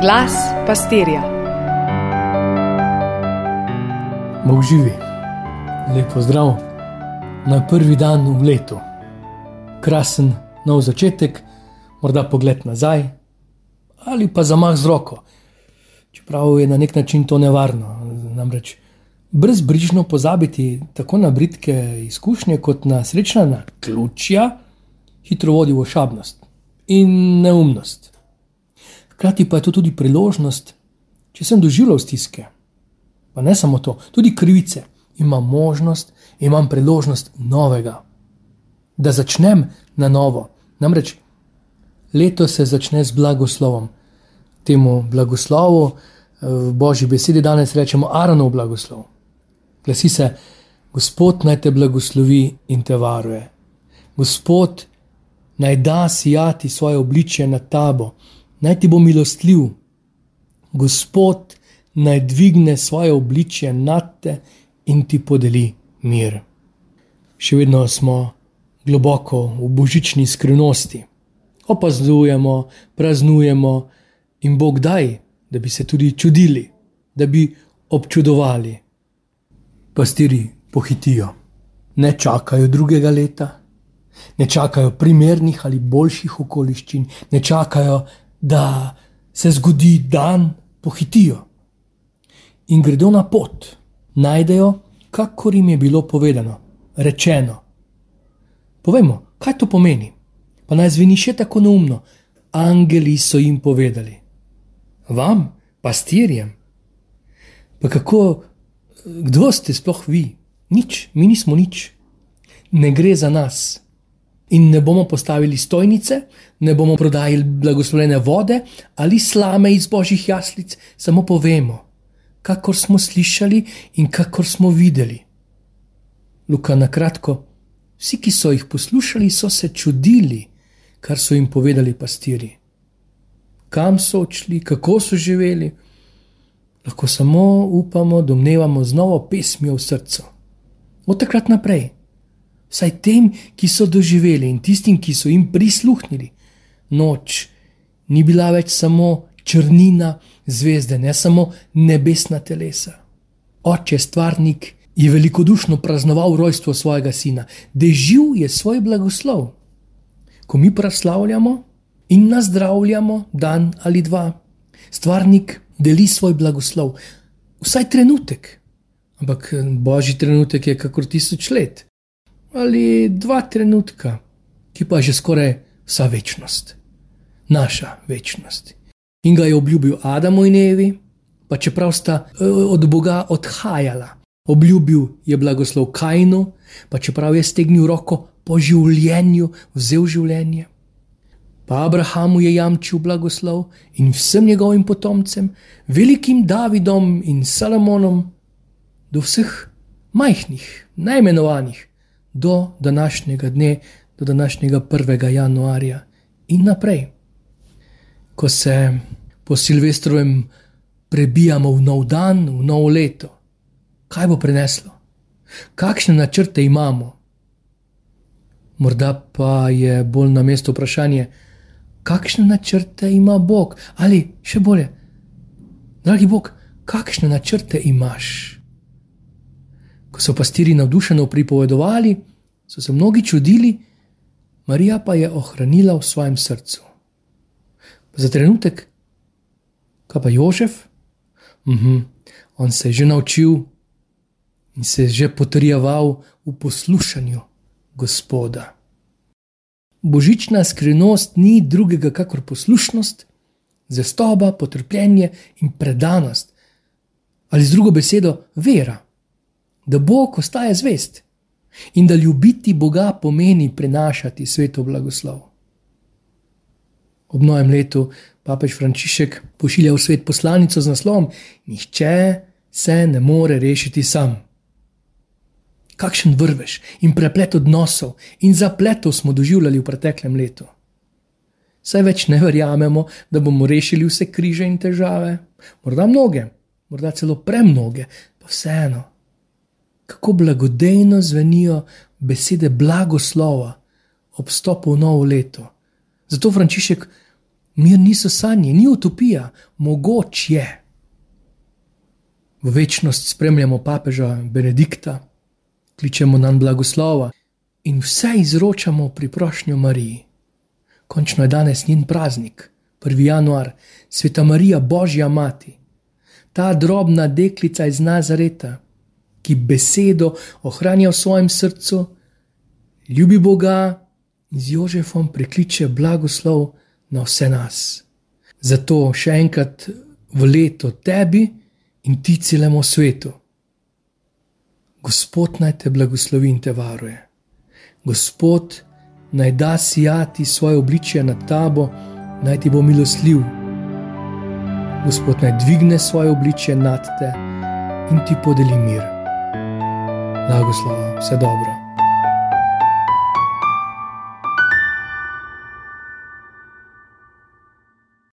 Glas pastirja. Bog živi, lepo zdrav na prvi dan v letu. Krasen nov začetek, morda pogled nazaj ali pa zamah z roko. Čeprav je na nek način to nevarno, namreč brezbrižno pozabiti tako na britke izkušnje, kot na srečna na ključja, hitro vodi v ošabnost in neumnost. Hkrati pa je to tudi priložnost, če sem doživel stiske. Pa ne samo to, tudi krivice. Imam možnost, imam priložnost novega, da začnem na novo. Namreč leto se začne z blagoslovom. Temu blagoslovu eh, v božji besedi danes rečemo Aronov blagoslov. Glasi se: Gospod naj te blagoslovi in te varuje. Gospod naj da sijati svoje obličje na tabo, naj ti bo milostljiv. Gospod naj dvigne svoje obličje nad te in ti podeli mir. Še vedno smo globoko v božični skrivnosti. Opazujemo, praznujemo in Bog daj, da bi se tudi čudili, da bi občudovali. Pastiri pohitijo, ne čakajo drugega leta, ne čakajo primernih ali boljših okoliščin, ne čakajo, da se zgodi dan, pohitijo in gredo na pot, najdejo, kakor jim je bilo povedano, rečeno. Povejmo, kaj to pomeni? Pa naj zveni še tako neumno. Angeli so jim povedali, vam, pastirjem. Pa kako, kdo ste sploh vi? Nič, mi nismo nič. Ne gre za nas in ne bomo postavili stojnice, ne bomo prodajali blagoslovene vode ali slame iz božjih jaslic, samo povemo, kakor smo slišali in kakor smo videli. Luka na kratko, vsi, ki so jih poslušali, so se čudili, kar so jim povedali pastiri. Kam so odšli, kako so živeli, lahko samo upamo, domnevamo z novo pesmijo v srcu. Od takrat naprej vsaj tem, ki so doživeli in tistim, ki so jim prisluhnili. Noč ni bila več samo črnina zvezde, ne samo nebesna telesa. Oče, stvarnik, je velikodušno praznoval rojstvo svojega sina, dežil je svoj blagoslov. Ko mi proslavljamo in nazdravljamo dan ali dva, stvarnik deli svoj blagoslov, vsaj trenutek. Ampak božji trenutek je kakor tisoč let ali dva trenutka, ki pa je že skoraj vsa večnost, naša večnost. In ga je obljubil Adamu in Evi, pa čeprav sta e, od Boga odhajala, obljubil je blagoslov Kajnu, pa čeprav je stegnil roko po življenju, vzel življenje. Pa Abrahamu je jamčil blagoslov in vsem njegovim potomcem, velikim Davidom in Salomonom, do vseh majhnih, najmenovanih, do današnjega dne, do današnjega 1. januarja in naprej. Ko se po Silvestrovem prebijamo v nov dan, v novo leto, kaj bo preneslo, kakšne načrte imamo. Morda pa je bolj na mestu vprašanje, kakšne načrte ima Bog, ali še bolje, dragi Bog, kakšne načrte imaš. Ko so pastiri navdušeno pripovedovali, so se mnogi čudili, Marija pa je ohranila v svojem srcu. Za trenutek, kaj pa Jožef? Mhm, on se je že naučil in se je že potrjeval v poslušanju Gospoda. Božična skrivnost ni drugega, kakor poslušnost, zvestoba, potrpljenje in predanost, ali z drugo besedo, vera da Bog ostaje zvest in da ljubiti Boga pomeni prenašati sveto blagoslov. Ob novem letu papež Frančišek pošilja v svet poslanico z naslovom: Nihče se ne more rešiti sam. Kakšen vrvež in preplet odnosov in zapletov smo doživljali v preteklem letu. Saj več ne verjamemo, da bomo rešili vse križe in težave, morda mnoge, morda celo premnoge, pa vseeno kako blagodejno zvenijo besede blagoslova ob stopu v novo leto. Zato Frančišek Mir niso sanje, ni utopija, mogoče je. V večnost spremljamo papeža Benedikta, kličemo nam blagoslova in vse izročamo pri prošnju Mariji. Končno je danes njen praznik, 1. januar, sveta Marija, Božja mati, ta drobna deklica iz Nazareta, ki besedo ohranja v svojem srcu, ljubi Boga in z Jožefom prekliče blagoslov na vse nas. Zato še enkrat v leto tebi in ti celemu svetu. Gospod naj te blagoslovi in te varuje. Gospod naj da sijati svoje obličje nad tabo, naj ti bo milostljiv. Gospod naj dvigne svoje obličje nad te in ti podeli mir. Blagoslov, vse dobro.